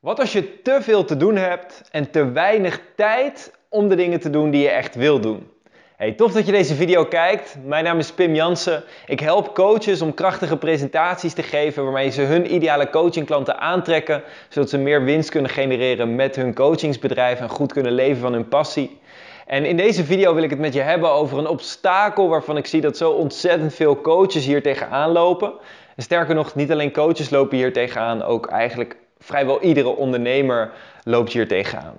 Wat als je te veel te doen hebt en te weinig tijd om de dingen te doen die je echt wil doen? Hey, tof dat je deze video kijkt. Mijn naam is Pim Jansen. Ik help coaches om krachtige presentaties te geven waarmee ze hun ideale coachingklanten aantrekken, zodat ze meer winst kunnen genereren met hun coachingsbedrijf en goed kunnen leven van hun passie. En in deze video wil ik het met je hebben over een obstakel waarvan ik zie dat zo ontzettend veel coaches hier tegenaan lopen. En sterker nog, niet alleen coaches lopen hier tegenaan, ook eigenlijk vrijwel iedere ondernemer loopt hier tegenaan.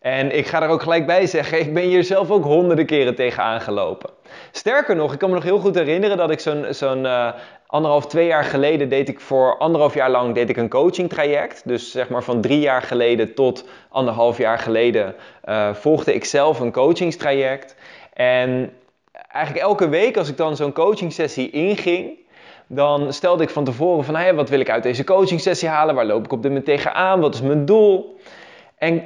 En ik ga er ook gelijk bij zeggen, ik ben hier zelf ook honderden keren tegenaan gelopen. Sterker nog, ik kan me nog heel goed herinneren dat ik zo'n zo'n uh, anderhalf, twee jaar geleden deed ik voor anderhalf jaar lang deed ik een coaching traject. Dus zeg maar van drie jaar geleden tot anderhalf jaar geleden uh, volgde ik zelf een coachingstraject. En eigenlijk elke week als ik dan zo'n coaching sessie inging, dan stelde ik van tevoren van, hey, wat wil ik uit deze coaching sessie halen? Waar loop ik op dit moment tegenaan? Wat is mijn doel? En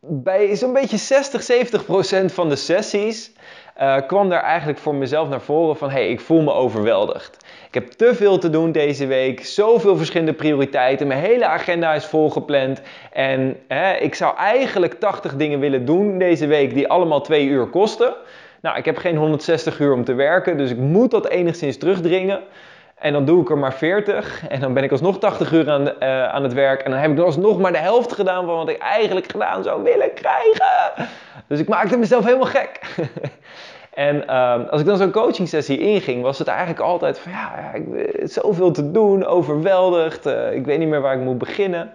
bij zo'n beetje 60, 70 procent van de sessies uh, kwam daar eigenlijk voor mezelf naar voren van, hey, ik voel me overweldigd. Ik heb te veel te doen deze week, zoveel verschillende prioriteiten, mijn hele agenda is volgepland en hè, ik zou eigenlijk 80 dingen willen doen deze week die allemaal twee uur kosten. Nou, ik heb geen 160 uur om te werken, dus ik moet dat enigszins terugdringen. En dan doe ik er maar 40. En dan ben ik alsnog 80 uur aan, uh, aan het werk. En dan heb ik alsnog maar de helft gedaan van wat ik eigenlijk gedaan zou willen krijgen. Dus ik maakte mezelf helemaal gek. en uh, als ik dan zo'n coaching sessie inging, was het eigenlijk altijd van ja, ik, zoveel te doen, overweldigd. Uh, ik weet niet meer waar ik moet beginnen.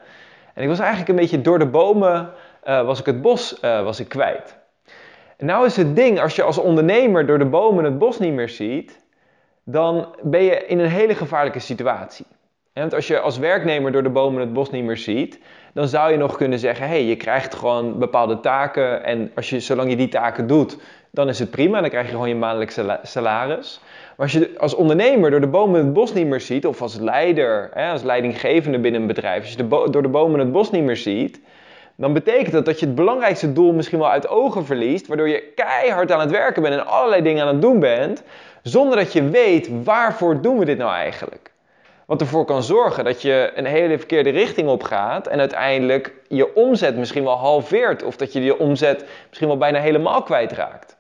En ik was eigenlijk een beetje door de bomen, was ik het bos was ik kwijt. En nou is het ding, als je als ondernemer door de bomen het bos niet meer ziet dan ben je in een hele gevaarlijke situatie. Want als je als werknemer door de bomen het bos niet meer ziet, dan zou je nog kunnen zeggen: hey, je krijgt gewoon bepaalde taken en als je, zolang je die taken doet, dan is het prima, dan krijg je gewoon je maandelijkse salaris. Maar als je als ondernemer door de bomen het bos niet meer ziet, of als leider, als leidinggevende binnen een bedrijf, als je door de bomen het bos niet meer ziet, dan betekent dat dat je het belangrijkste doel misschien wel uit ogen verliest, waardoor je keihard aan het werken bent en allerlei dingen aan het doen bent, zonder dat je weet waarvoor doen we dit nou eigenlijk. Wat ervoor kan zorgen dat je een hele verkeerde richting op gaat en uiteindelijk je omzet misschien wel halveert of dat je je omzet misschien wel bijna helemaal kwijtraakt.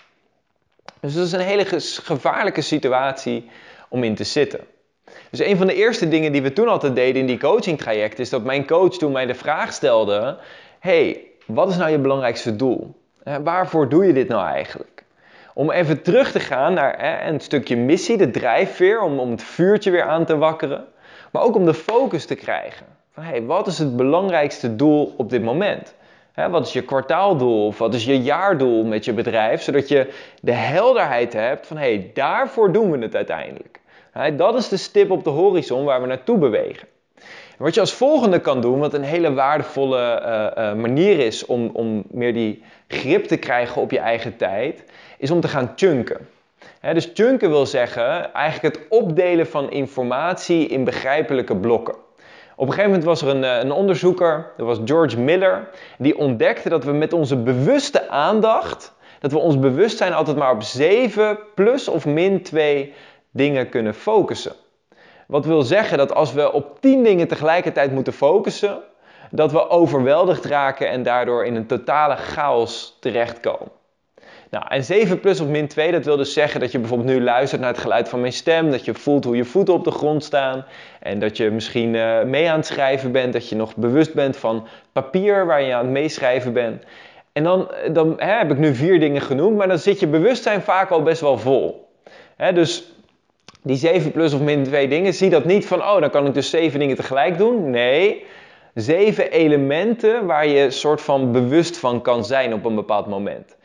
Dus dat is een hele gevaarlijke situatie om in te zitten. Dus een van de eerste dingen die we toen altijd deden in die coaching traject is dat mijn coach toen mij de vraag stelde: hey, wat is nou je belangrijkste doel? waarvoor doe je dit nou eigenlijk? Om even terug te gaan naar hè, een stukje missie, de drijfveer, om, om het vuurtje weer aan te wakkeren. Maar ook om de focus te krijgen. Van, hey, wat is het belangrijkste doel op dit moment? Hè, wat is je kwartaaldoel of wat is je jaardoel met je bedrijf? Zodat je de helderheid hebt van hey, daarvoor doen we het uiteindelijk. Dat is de stip op de horizon waar we naartoe bewegen. En wat je als volgende kan doen, wat een hele waardevolle uh, uh, manier is om, om meer die grip te krijgen op je eigen tijd, is om te gaan chunken. dus chunken wil zeggen eigenlijk het opdelen van informatie in begrijpelijke blokken. Op een gegeven moment was er een, eh, een, onderzoeker, dat was George Miller, die ontdekte dat we met onze bewuste aandacht, dat we ons bewustzijn altijd maar op 7 plus of min 2 dingen kunnen focussen. Wat wil zeggen dat als we op 10 dingen tegelijkertijd moeten focussen, dat we overweldigd raken en daardoor in een totale chaos terechtkomen. Nou, en 7 plus of min 2, dat wil dus zeggen dat je bijvoorbeeld nu luistert naar het geluid van mijn stem, dat je voelt hoe je voeten op de grond staan en dat je misschien uh, mee aan het schrijven bent, dat je nog bewust bent van papier waar je aan het meeschrijven bent. En dan, eh, dan hè, heb ik nu vier dingen genoemd, maar dan zit je bewustzijn vaak al best wel vol. Hè, dus die 7 plus of min 2 dingen, zie dat niet van, oh, dan kan ik dus 7 dingen tegelijk doen. Nee, zeven elementen waar je soort van bewust van kan zijn op een bepaald moment.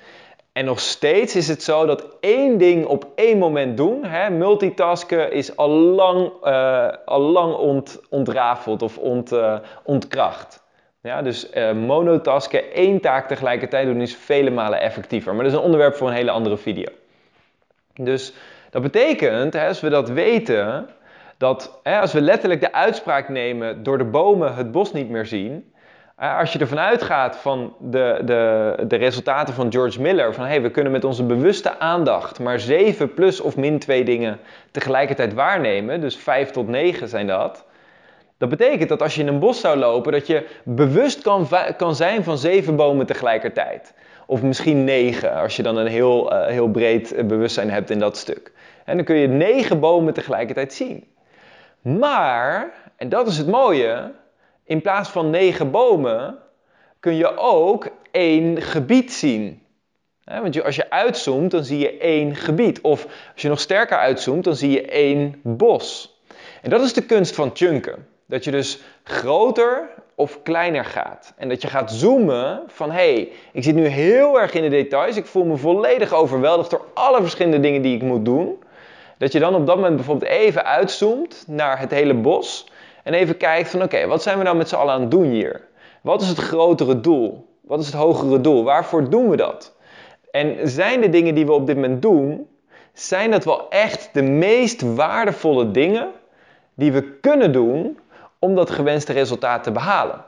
En nog steeds is het zo dat één ding op één moment doen, hè, multitasken, is al lang, ont, ontrafeld of ont, uh, ontkracht. Ja, dus uh, monotasken, één taak tegelijkertijd doen, is vele malen effectiever. Maar dat is een onderwerp voor een hele andere video. Dus dat betekent, hè, als we dat weten, dat hè, als we letterlijk de uitspraak nemen door de bomen het bos niet meer zien, als je ervan uitgaat van de, de, de resultaten van George Miller, van hey, we kunnen met onze bewuste aandacht maar 7 plus of min 2 dingen tegelijkertijd waarnemen, dus 5 tot 9 zijn dat, Dat betekent dat als je in een bos zou lopen, dat je bewust kan, kan zijn van zeven bomen tegelijkertijd. Of misschien negen, als je dan een heel, uh, heel breed eh, bewustzijn hebt in dat stuk. En dan kun je negen bomen tegelijkertijd zien. Maar, en dat is het mooie, in plaats van negen bomen kun je ook één gebied zien. Want als je uitzoomt, dan zie je één gebied. Of als je nog sterker uitzoomt, dan zie je één bos. En dat is de kunst van chunken. Dat je dus groter of kleiner gaat. En dat je gaat zoomen van hé, hey, ik zit nu heel erg in de details. Ik voel me volledig overweldigd door alle verschillende dingen die ik moet doen. Dat je dan op dat moment bijvoorbeeld even uitzoomt naar het hele bos. En even kijkt van oké, wat zijn we nou met z'n allen aan het doen hier? Wat is het grotere doel? Wat is het hogere doel? Waarvoor doen we dat? En zijn de dingen die we op dit moment doen, zijn dat wel echt de meest waardevolle dingen die we kunnen doen om dat gewenste resultaat te behalen?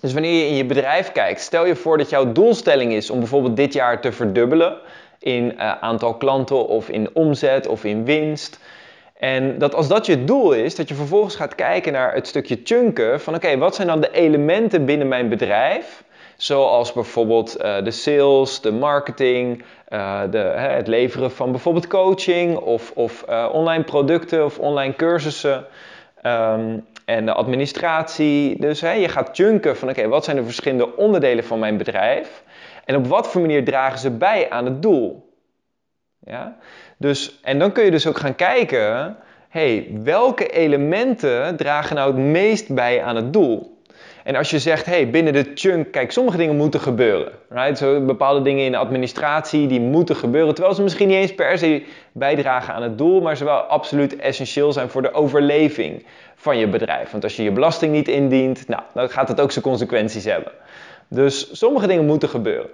Dus wanneer je in je bedrijf kijkt, stel je voor dat jouw doelstelling is om bijvoorbeeld dit jaar te verdubbelen in uh, aantal klanten of in omzet of in winst. En dat als dat je doel is, dat je vervolgens gaat kijken naar het stukje chunken van oké, wat zijn dan de elementen binnen mijn bedrijf Zoals bijvoorbeeld uh, de sales, de marketing, uh, de, het leveren van bijvoorbeeld coaching of, of uh, online producten of online cursussen. Um, en de administratie. Dus hè, je gaat chunken van oké, wat zijn de verschillende onderdelen van mijn bedrijf? En op wat voor manier dragen ze bij aan het doel? Ja? Dus, en dan kun je dus ook gaan kijken, hey, welke elementen dragen nou het meest bij aan het doel? En als je zegt, hey, binnen de chunk, kijk, sommige dingen moeten gebeuren. Right? Zo bepaalde dingen in de administratie, die moeten gebeuren. Terwijl ze misschien niet eens per se bijdragen aan het doel, maar ze wel absoluut essentieel zijn voor de overleving van je bedrijf. Want als je je belasting niet indient, nou, dan gaat het ook zijn consequenties hebben. Dus sommige dingen moeten gebeuren.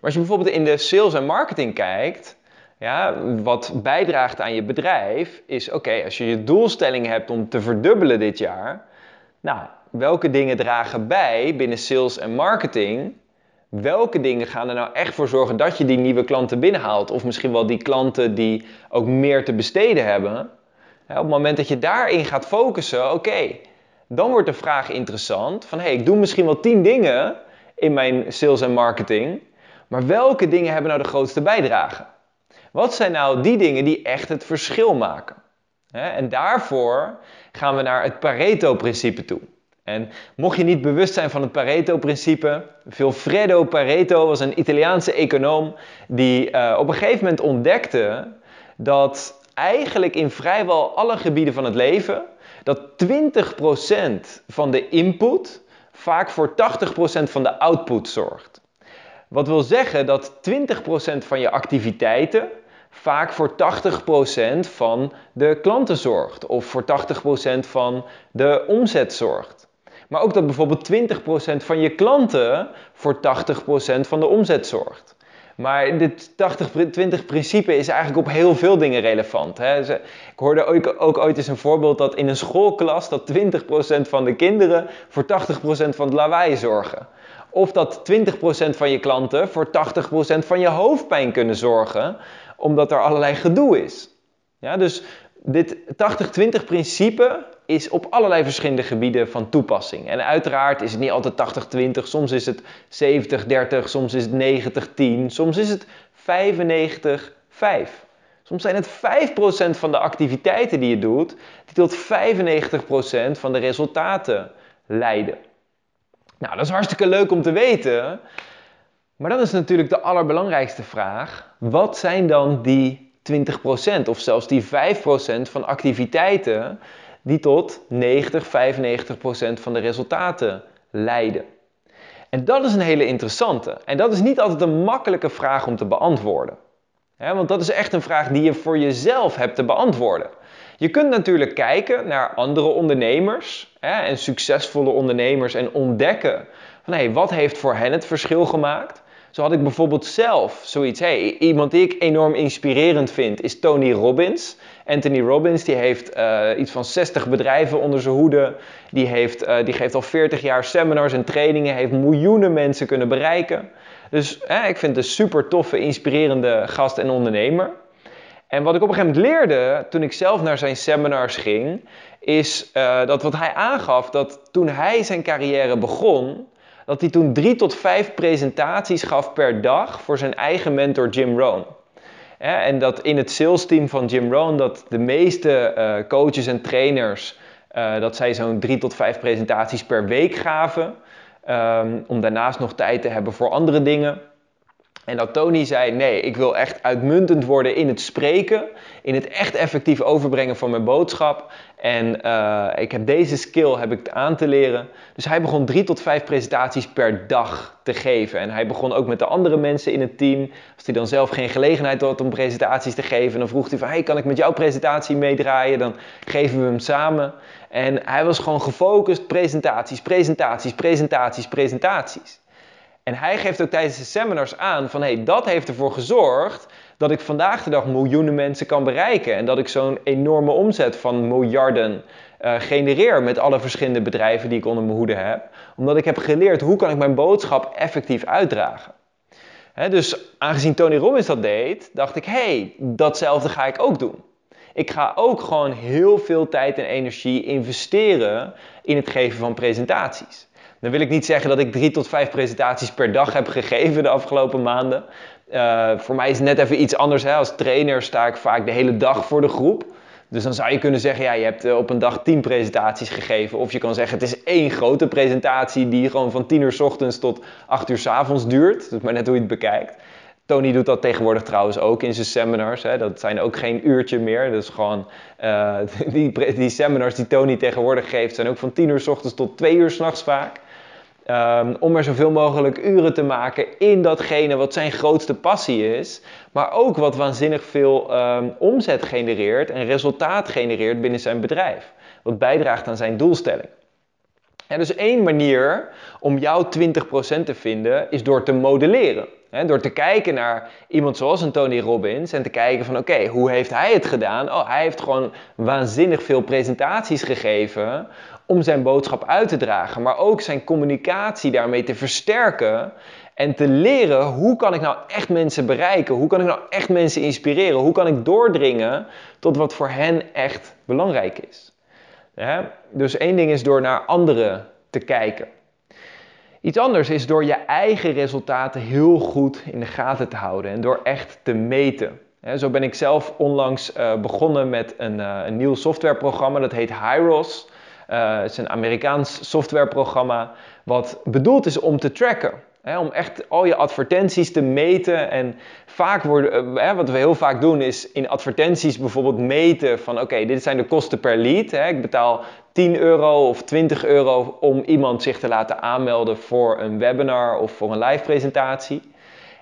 Maar als je bijvoorbeeld in de sales en marketing kijkt, ja, wat bijdraagt aan je bedrijf, is oké, als je je doelstelling hebt om te verdubbelen dit jaar, nou, welke dingen dragen bij binnen sales en marketing? Welke dingen gaan er nou echt voor zorgen dat je die nieuwe klanten binnenhaalt? Of misschien wel die klanten die ook meer te besteden hebben. op het moment dat je daarin gaat focussen, oké, dan wordt de vraag interessant van hey, ik doe misschien wel tien dingen in mijn sales en marketing, maar welke dingen hebben nou de grootste bijdrage? Wat zijn nou die dingen die echt het verschil maken? En daarvoor gaan we naar het Pareto-principe toe. En mocht je niet bewust zijn van het Pareto-principe, Vilfredo Pareto was een Italiaanse econoom die uh, op een gegeven moment ontdekte dat eigenlijk in vrijwel alle gebieden van het leven dat 20% van de input vaak voor 80% van de output zorgt. Wat wil zeggen dat 20% van je activiteiten vaak voor 80% van de klanten zorgt of voor 80% van de omzet zorgt. Maar ook dat bijvoorbeeld 20% van je klanten voor 80% van de omzet zorgt. Maar dit 80-20 principe is eigenlijk op heel veel dingen relevant. Hè. Ik hoorde ook, ook, ooit eens een voorbeeld dat in een schoolklas dat 20% van de kinderen voor 80% van het lawaai zorgen. Of dat 20% van je klanten voor 80% van je hoofdpijn kunnen zorgen, omdat er allerlei gedoe is. Ja, dus dit 80-20 principe is op allerlei verschillende gebieden van toepassing. En uiteraard is het niet altijd 80-20, soms is het 70-30, soms is het 90-10, soms is het 95-5. Soms zijn het 5% van de activiteiten die je doet, die tot 95% van de resultaten leiden. Nou, dat is hartstikke leuk om te weten. Maar dan is natuurlijk de allerbelangrijkste vraag: wat zijn dan die 20% of zelfs die 5% van activiteiten die tot 90, 95% van de resultaten leiden. En dat is een hele interessante. En dat is niet altijd een makkelijke vraag om te beantwoorden. Want dat is echt een vraag die je voor jezelf hebt te beantwoorden. Je kunt natuurlijk kijken naar andere ondernemers en succesvolle ondernemers en ontdekken van hey, wat heeft voor hen het verschil gemaakt. Zo had ik bijvoorbeeld zelf zoiets. Hey, iemand die ik enorm inspirerend vind is Tony Robbins. Anthony Robbins die heeft uh, iets van 60 bedrijven onder zijn hoede. Die, heeft, uh, die geeft al 40 jaar seminars en trainingen. Heeft miljoenen mensen kunnen bereiken. Dus ik vind het een super toffe, inspirerende gast en ondernemer. En wat ik op een gegeven moment leerde toen ik zelf naar zijn seminars ging, is uh, dat wat hij aangaf, dat toen hij zijn carrière begon, dat hij toen drie tot vijf presentaties gaf per dag voor zijn eigen mentor Jim Rohn. en dat in het sales team van Jim Rohn, dat de meeste uh, coaches en trainers, uh, dat zij zo'n drie tot vijf presentaties per week gaven. Um, om daarnaast nog tijd te hebben voor andere dingen. En dat Tony zei: Nee, ik wil echt uitmuntend worden in het spreken, in het echt effectief overbrengen van mijn boodschap. En uh, ik heb deze skill heb ik aan te leren. Dus hij begon drie tot vijf presentaties per dag te geven. En hij begon ook met de andere mensen in het team. Als hij dan zelf geen gelegenheid had om presentaties te geven, dan vroeg hij van: Hey, kan ik met jouw presentatie meedraaien? Dan geven we hem samen. En hij was gewoon gefocust: presentaties, presentaties, presentaties, presentaties. En hij geeft ook tijdens de seminars aan van hey, dat heeft ervoor gezorgd dat ik vandaag de dag miljoenen mensen kan bereiken. En dat ik zo'n enorme omzet van miljarden uh, genereer met alle verschillende bedrijven die ik onder mijn hoede heb. Omdat ik heb geleerd hoe kan ik mijn boodschap effectief uitdragen. dus aangezien Tony Robbins dat deed, dacht ik, hé, hey, datzelfde ga ik ook doen. Ik ga ook gewoon heel veel tijd en energie investeren in het geven van presentaties. Dan wil ik niet zeggen dat ik drie tot vijf presentaties per dag heb gegeven de afgelopen maanden. Uh, voor mij is het net even iets anders. Hè? Als trainer sta ik vaak de hele dag voor de groep. Dus dan zou je kunnen zeggen, ja, je hebt eh, op een dag tien presentaties gegeven. Of je kan zeggen, het is één grote presentatie die gewoon van tien uur s ochtends tot acht uur s avonds duurt. Dat is maar net hoe je het bekijkt. Tony doet dat tegenwoordig trouwens ook in zijn seminars. Hè. Dat zijn ook geen uurtje meer. Dus gewoon uh, die, die seminars die Tony tegenwoordig geeft, zijn ook van tien uur s ochtends tot twee uur s'nachts vaak. Um, om er zoveel mogelijk uren te maken in datgene wat zijn grootste passie is. Maar ook wat waanzinnig veel um, omzet genereert en resultaat genereert binnen zijn bedrijf. Wat bijdraagt aan zijn doelstelling. Dus één manier om jouw 20% te vinden is door te modelleren. door te kijken naar iemand zoals een Tony Robbins en te kijken van oké, hoe heeft hij het gedaan? Oh, hij heeft gewoon waanzinnig veel presentaties gegeven om zijn boodschap uit te dragen, maar ook zijn communicatie daarmee te versterken en te leren hoe kan ik nou echt mensen bereiken? Hoe kan ik nou echt mensen inspireren? Hoe kan ik doordringen tot wat voor hen echt belangrijk is? Dus één ding is door naar anderen te kijken. Iets anders is door je eigen resultaten heel goed in de gaten te houden en door echt te meten. Zo ben ik zelf onlangs uh, begonnen met uh, een nieuw softwareprogramma dat heet Hyros. Uh, het is een Amerikaans softwareprogramma wat bedoeld is om te tracken. Om echt al je advertenties te meten. En vaak worden, uh, wat we heel vaak doen is in advertenties bijvoorbeeld meten van oké, dit zijn de kosten per lead. Ik betaal 10 euro of 20 euro om iemand zich te laten aanmelden voor een webinar of voor een live presentatie.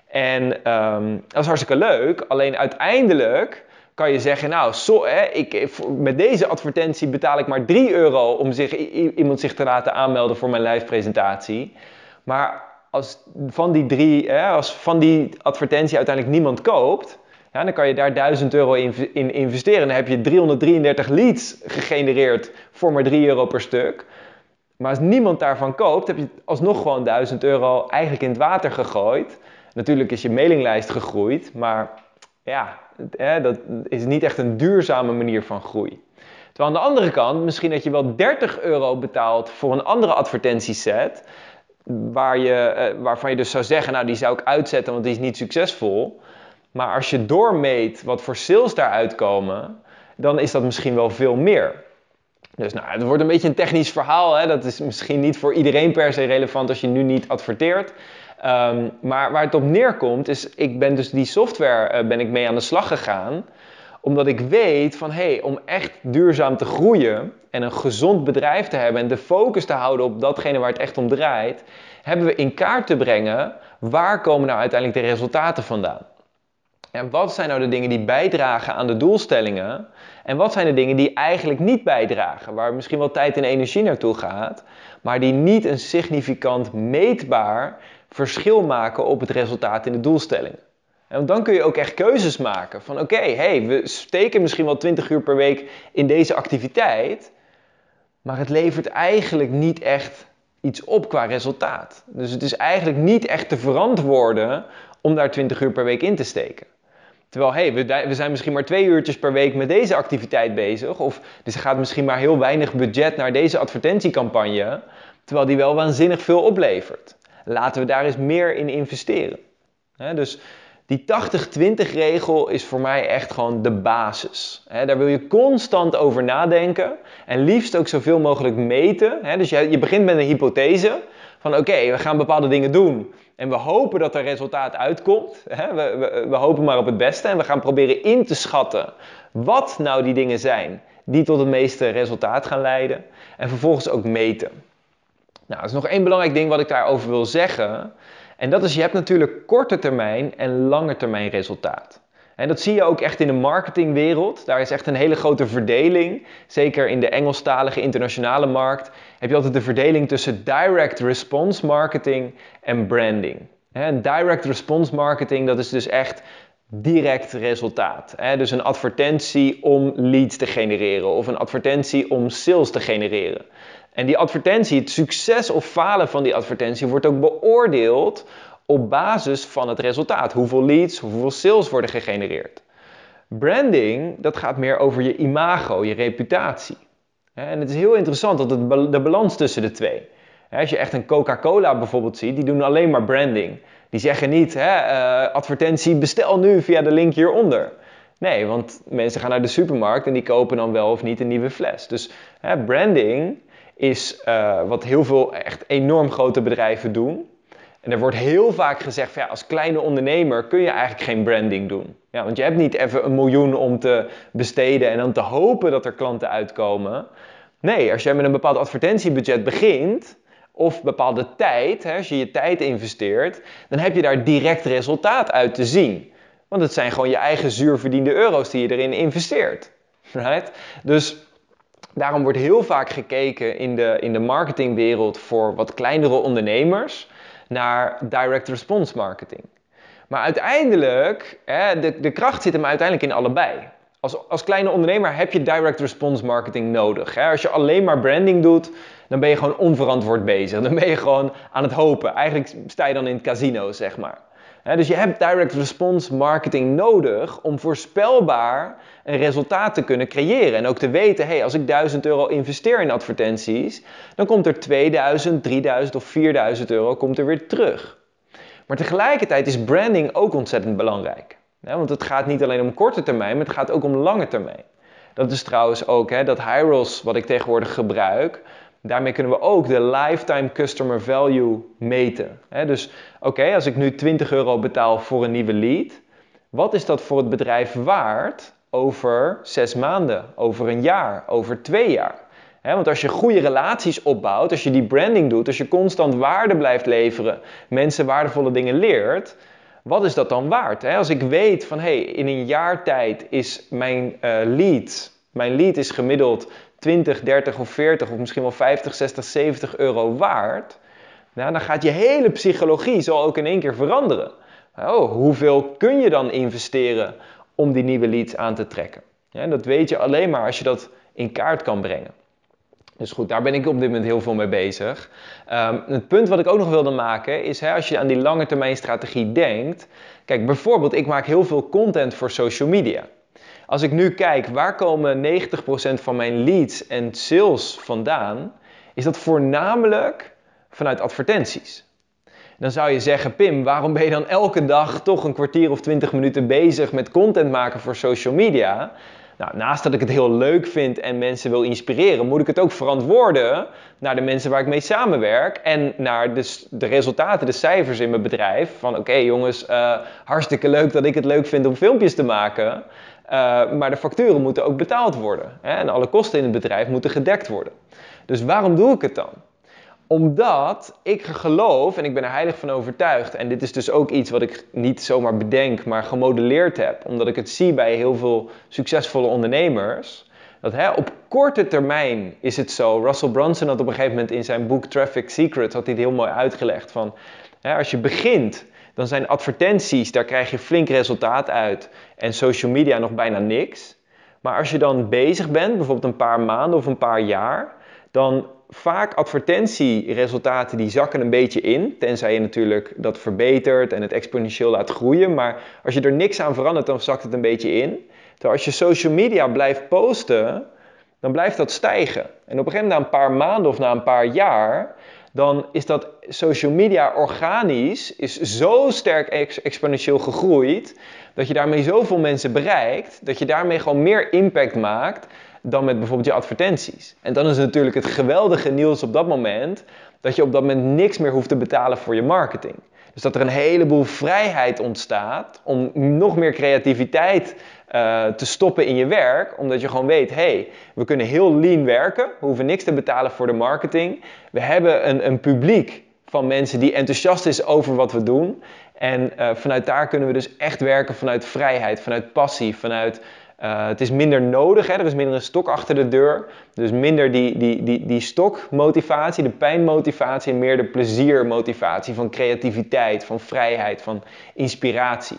En um, dat is hartstikke leuk. Alleen uiteindelijk kan je zeggen, nou, zo, hè, ik, met deze advertentie betaal ik maar 3 euro om zich, iemand zich te laten aanmelden voor mijn live presentatie. Maar als van die, drie, hè, als van die advertentie uiteindelijk niemand koopt, ja, dan kan je daar 1000 euro in, in investeren. Dan heb je 333 leads gegenereerd voor maar 3 euro per stuk. Maar als niemand daarvan koopt, heb je alsnog gewoon 1000 euro eigenlijk in het water gegooid. Natuurlijk is je mailinglijst gegroeid, maar ja, dat is niet echt een duurzame manier van groei. Terwijl aan de andere kant, misschien dat je wel 30 euro betaalt voor een andere advertentieset, waar je, eh, waarvan je dus zou zeggen, nou die zou ik uitzetten, want die is niet succesvol. Maar als je doormeet wat voor sales daaruit komen, dan is dat misschien wel veel meer. Dus nou, het wordt een beetje een technisch verhaal. Hè? Dat is misschien niet voor iedereen per se relevant als je nu niet adverteert. Um, maar waar het op neerkomt is, ik ben dus die software uh, ben ik mee aan de slag gegaan. Omdat ik weet van, hé, hey, om echt duurzaam te groeien en een gezond bedrijf te hebben en de focus te houden op datgene waar het echt om draait, hebben we in kaart te brengen, waar komen nou uiteindelijk de resultaten vandaan? En wat zijn nou de dingen die bijdragen aan de doelstellingen? En wat zijn de dingen die eigenlijk niet bijdragen, waar misschien wel tijd en energie naartoe gaat, maar die niet een significant meetbaar verschil maken op het resultaat in de doelstellingen. En dan kun je ook echt keuzes maken van oké, hey, we steken misschien wel 20 uur per week in deze activiteit, maar het levert eigenlijk niet echt iets op qua resultaat. Dus het is eigenlijk niet echt te verantwoorden om daar 20 uur per week in te steken. Terwijl, hey, we, zijn misschien maar twee uurtjes per week met deze activiteit bezig. Of dus er gaat misschien maar heel weinig budget naar deze advertentiecampagne. Terwijl die wel waanzinnig veel oplevert. Laten we daar eens meer in investeren. dus die 80-20 regel is voor mij echt gewoon de basis. daar wil je constant over nadenken en liefst ook zoveel mogelijk meten. dus je, je begint met een hypothese van oké, we gaan bepaalde dingen doen en we hopen dat er resultaat uitkomt. We, we, we hopen maar op het beste en we gaan proberen in te schatten wat nou die dingen zijn die tot het meeste resultaat gaan leiden en vervolgens ook meten. Nou, er is nog één belangrijk ding wat ik daarover wil zeggen. En dat is, je hebt natuurlijk korte termijn en lange termijn resultaat. En dat zie je ook echt in de marketingwereld. Daar is echt een hele grote verdeling. Zeker in de Engelstalige internationale markt heb je altijd de verdeling tussen direct response marketing en branding. En direct response marketing, dat is dus echt direct resultaat. Dus een advertentie om leads te genereren of een advertentie om sales te genereren. En die advertentie, het succes of falen van die advertentie, wordt ook beoordeeld op basis van het resultaat. Hoeveel leads, hoeveel sales worden gegenereerd. Branding, dat gaat meer over je imago, je reputatie. En het is heel interessant dat het, de balans tussen de twee. Als je echt een Coca-Cola bijvoorbeeld ziet, die doen alleen maar branding. Die zeggen niet, hè, uh, advertentie, bestel nu via de link hieronder. Nee, want mensen gaan naar de supermarkt en die kopen dan wel of niet een nieuwe fles. Dus hè, branding is uh, wat heel veel echt enorm grote bedrijven doen. En er wordt heel vaak gezegd, van, ja, als kleine ondernemer kun je eigenlijk geen branding doen. Ja, want je hebt niet even een miljoen om te besteden en dan te hopen dat er klanten uitkomen. Nee, als jij met een bepaald advertentiebudget begint, of bepaalde tijd, hè, als je je tijd investeert, dan heb je daar direct resultaat uit te zien. Want het zijn gewoon je eigen zuurverdiende euro's die je erin investeert. Right? Dus daarom wordt heel vaak gekeken in de, in de marketingwereld voor wat kleinere ondernemers naar direct response marketing. Maar uiteindelijk, hè, de, de kracht zit hem uiteindelijk in allebei. Als, als kleine ondernemer heb je direct response marketing nodig. Als je alleen maar branding doet, dan ben je gewoon onverantwoord bezig. Dan ben je gewoon aan het hopen. Eigenlijk sta je dan in het casino, zeg maar. dus je hebt direct response marketing nodig om voorspelbaar een resultaat te kunnen creëren. En ook te weten, hey, als ik 1000 euro investeer in advertenties, dan komt er 2000, 3000 of 4000 euro komt er weer terug. Maar tegelijkertijd is branding ook ontzettend belangrijk. Want het gaat niet alleen om korte termijn, maar het gaat ook om lange termijn. Dat is trouwens ook hè, dat Hyros, wat ik tegenwoordig gebruik, Daarmee kunnen we ook de lifetime customer value meten. dus oké, als ik nu 20 euro betaal voor een nieuwe lead, wat is dat voor het bedrijf waard over zes maanden, over een jaar, over twee jaar? want als je goede relaties opbouwt, als je die branding doet, als je constant waarde blijft leveren, mensen waardevolle dingen leert, wat is dat dan waard? Als ik weet van hey, in een jaar tijd is mijn uh, lead, mijn lead is gemiddeld 20, 30 of 40 of misschien wel 50, 60, 70 euro waard, nou, dan gaat je hele psychologie zo ook in één keer veranderen. Oh, hoeveel kun je dan investeren om die nieuwe leads aan te trekken? Dat weet je alleen maar als je dat in kaart kan brengen. Dus goed, daar ben ik op dit moment heel veel mee bezig. Um, het punt wat ik ook nog wilde maken is, hè, als je aan die lange termijn strategie denkt. Kijk, bijvoorbeeld, ik maak heel veel content voor social media. Als ik nu kijk, waar komen 90% van mijn leads en sales vandaan? Is dat voornamelijk vanuit advertenties. Dan zou je zeggen, Pim, waarom ben je dan elke dag toch een kwartier of 20 minuten bezig met content maken voor social media? Nou, naast dat ik het heel leuk vind en mensen wil inspireren, moet ik het ook verantwoorden naar de mensen waar ik mee samenwerk en naar de, de resultaten, de cijfers in mijn bedrijf. Van oké jongens, uh, hartstikke leuk dat ik het leuk vind om filmpjes te maken. Uh, maar de facturen moeten ook betaald worden. Hè? En alle kosten in het bedrijf moeten gedekt worden. Dus waarom doe ik het dan? Omdat ik geloof, en ik ben er heilig van overtuigd, en dit is dus ook iets wat ik niet zomaar bedenk, maar gemodelleerd heb, omdat ik het zie bij heel veel succesvolle ondernemers, dat hè, op korte termijn is het zo. Russell Brunson had op een gegeven moment in zijn boek Traffic Secrets had hij het heel mooi uitgelegd van, hè, als je begint dan zijn advertenties, daar krijg je flink resultaat uit. En social media nog bijna niks. Maar als je dan bezig bent, bijvoorbeeld een paar maanden of een paar jaar, dan vaak advertentieresultaten die zakken een beetje in. Tenzij je natuurlijk dat verbetert en het exponentieel laat groeien. Maar als je er niks aan verandert, dan zakt het een beetje in. Terwijl als je social media blijft posten, dan blijft dat stijgen. En op een gegeven moment na een paar maanden of na een paar jaar, dan is dat social media organisch is zo sterk exponentieel gegroeid, dat je daarmee zoveel mensen bereikt, dat je daarmee gewoon meer impact maakt dan met bijvoorbeeld je advertenties. En dan is natuurlijk het geweldige nieuws op dat moment dat je op dat moment niks meer hoeft te betalen voor je marketing. Dus dat er een heleboel vrijheid ontstaat om nog meer creativiteit uh, te stoppen in je werk, omdat je gewoon weet, hey, we kunnen heel lean werken, we hoeven niks te betalen voor de marketing. We hebben een, een publiek van mensen die enthousiast is over wat we doen. En uh, vanuit daar kunnen we dus echt werken vanuit vrijheid, vanuit passie, vanuit uh, het is minder nodig, hè? er is minder een stok achter de deur. Dus minder die, die, die, die stokmotivatie, de pijnmotivatie en meer de pleziermotivatie van creativiteit, van vrijheid, van inspiratie.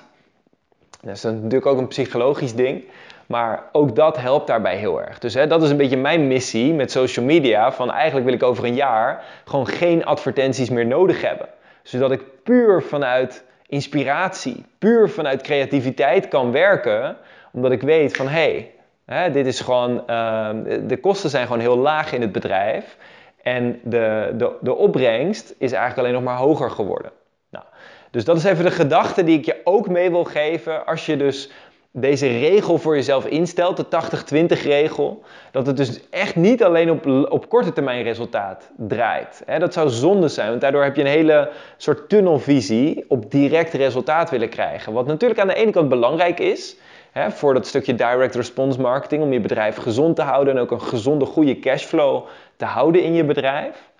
Dat is natuurlijk ook een psychologisch ding. Maar ook dat helpt daarbij heel erg. Dus hè, dat is een beetje mijn missie met social media. Van eigenlijk wil ik over een jaar gewoon geen advertenties meer nodig hebben. Zodat ik puur vanuit inspiratie, puur vanuit creativiteit kan werken. Omdat ik weet van hé, hey, dit is gewoon, uh, de kosten zijn gewoon heel laag in het bedrijf. En de, de, de opbrengst is eigenlijk alleen nog maar hoger geworden. Dus dat is even de gedachte die ik je ook mee wil geven als je dus deze regel voor jezelf instelt, de 80-20 regel, dat het dus echt niet alleen op, op korte termijn resultaat draait. dat zou zonde zijn, want daardoor heb je een hele soort tunnelvisie op direct resultaat willen krijgen. Wat natuurlijk aan de ene kant belangrijk is, voor dat stukje direct response marketing, om je bedrijf gezond te houden en ook een gezonde, goede cashflow te houden in je bedrijf.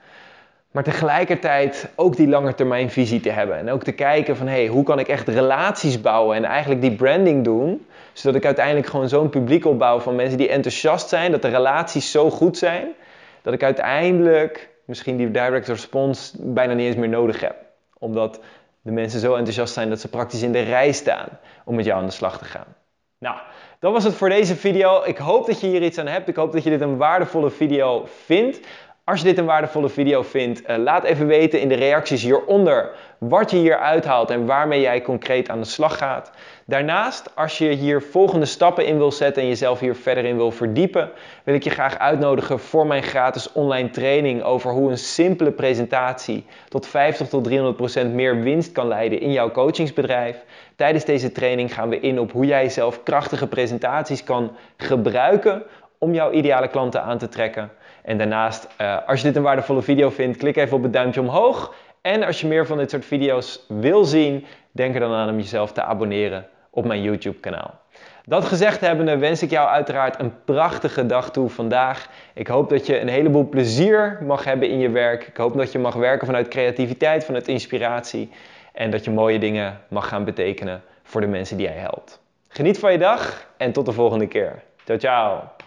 Maar tegelijkertijd ook die langetermijnvisie te hebben. En ook te kijken van, hey, hoe kan ik echt relaties bouwen en eigenlijk die branding doen. Zodat ik uiteindelijk gewoon zo'n publiek opbouw van mensen die enthousiast zijn. Dat de relaties zo goed zijn. Dat ik uiteindelijk misschien die direct response bijna niet eens meer nodig heb. Omdat de mensen zo enthousiast zijn dat ze praktisch in de rij staan om met jou aan de slag te gaan. Nou, dat was het voor deze video. Ik hoop dat je hier iets aan hebt. Ik hoop dat je dit een waardevolle video vindt. Als je dit een waardevolle video vindt, uh, laat even weten in de reacties hieronder wat je hier uithaalt en waarmee jij concreet aan de slag gaat. Daarnaast, als je hier volgende stappen in wil zetten en jezelf hier verder in wil verdiepen, wil ik je graag uitnodigen voor mijn gratis online training over hoe een simpele presentatie tot 50 tot 300% meer winst kan leiden in jouw coachingsbedrijf. Tijdens deze training gaan we in op hoe jij zelf krachtige presentaties kan gebruiken om jouw ideale klanten aan te trekken. En daarnaast, uh, als je dit een waardevolle video vindt, klik even op het duimpje omhoog. En als je meer van dit soort video's wil zien, denk er dan aan om jezelf te abonneren op mijn YouTube kanaal. Dat gezegd hebbende wens ik jou uiteraard een prachtige dag toe vandaag. Ik hoop dat je een heleboel plezier mag hebben in je werk. Ik hoop dat je mag werken vanuit creativiteit, vanuit inspiratie. En dat je mooie dingen mag gaan betekenen voor de mensen die jij helpt. Geniet van je dag en tot de volgende keer. Ciao, ciao.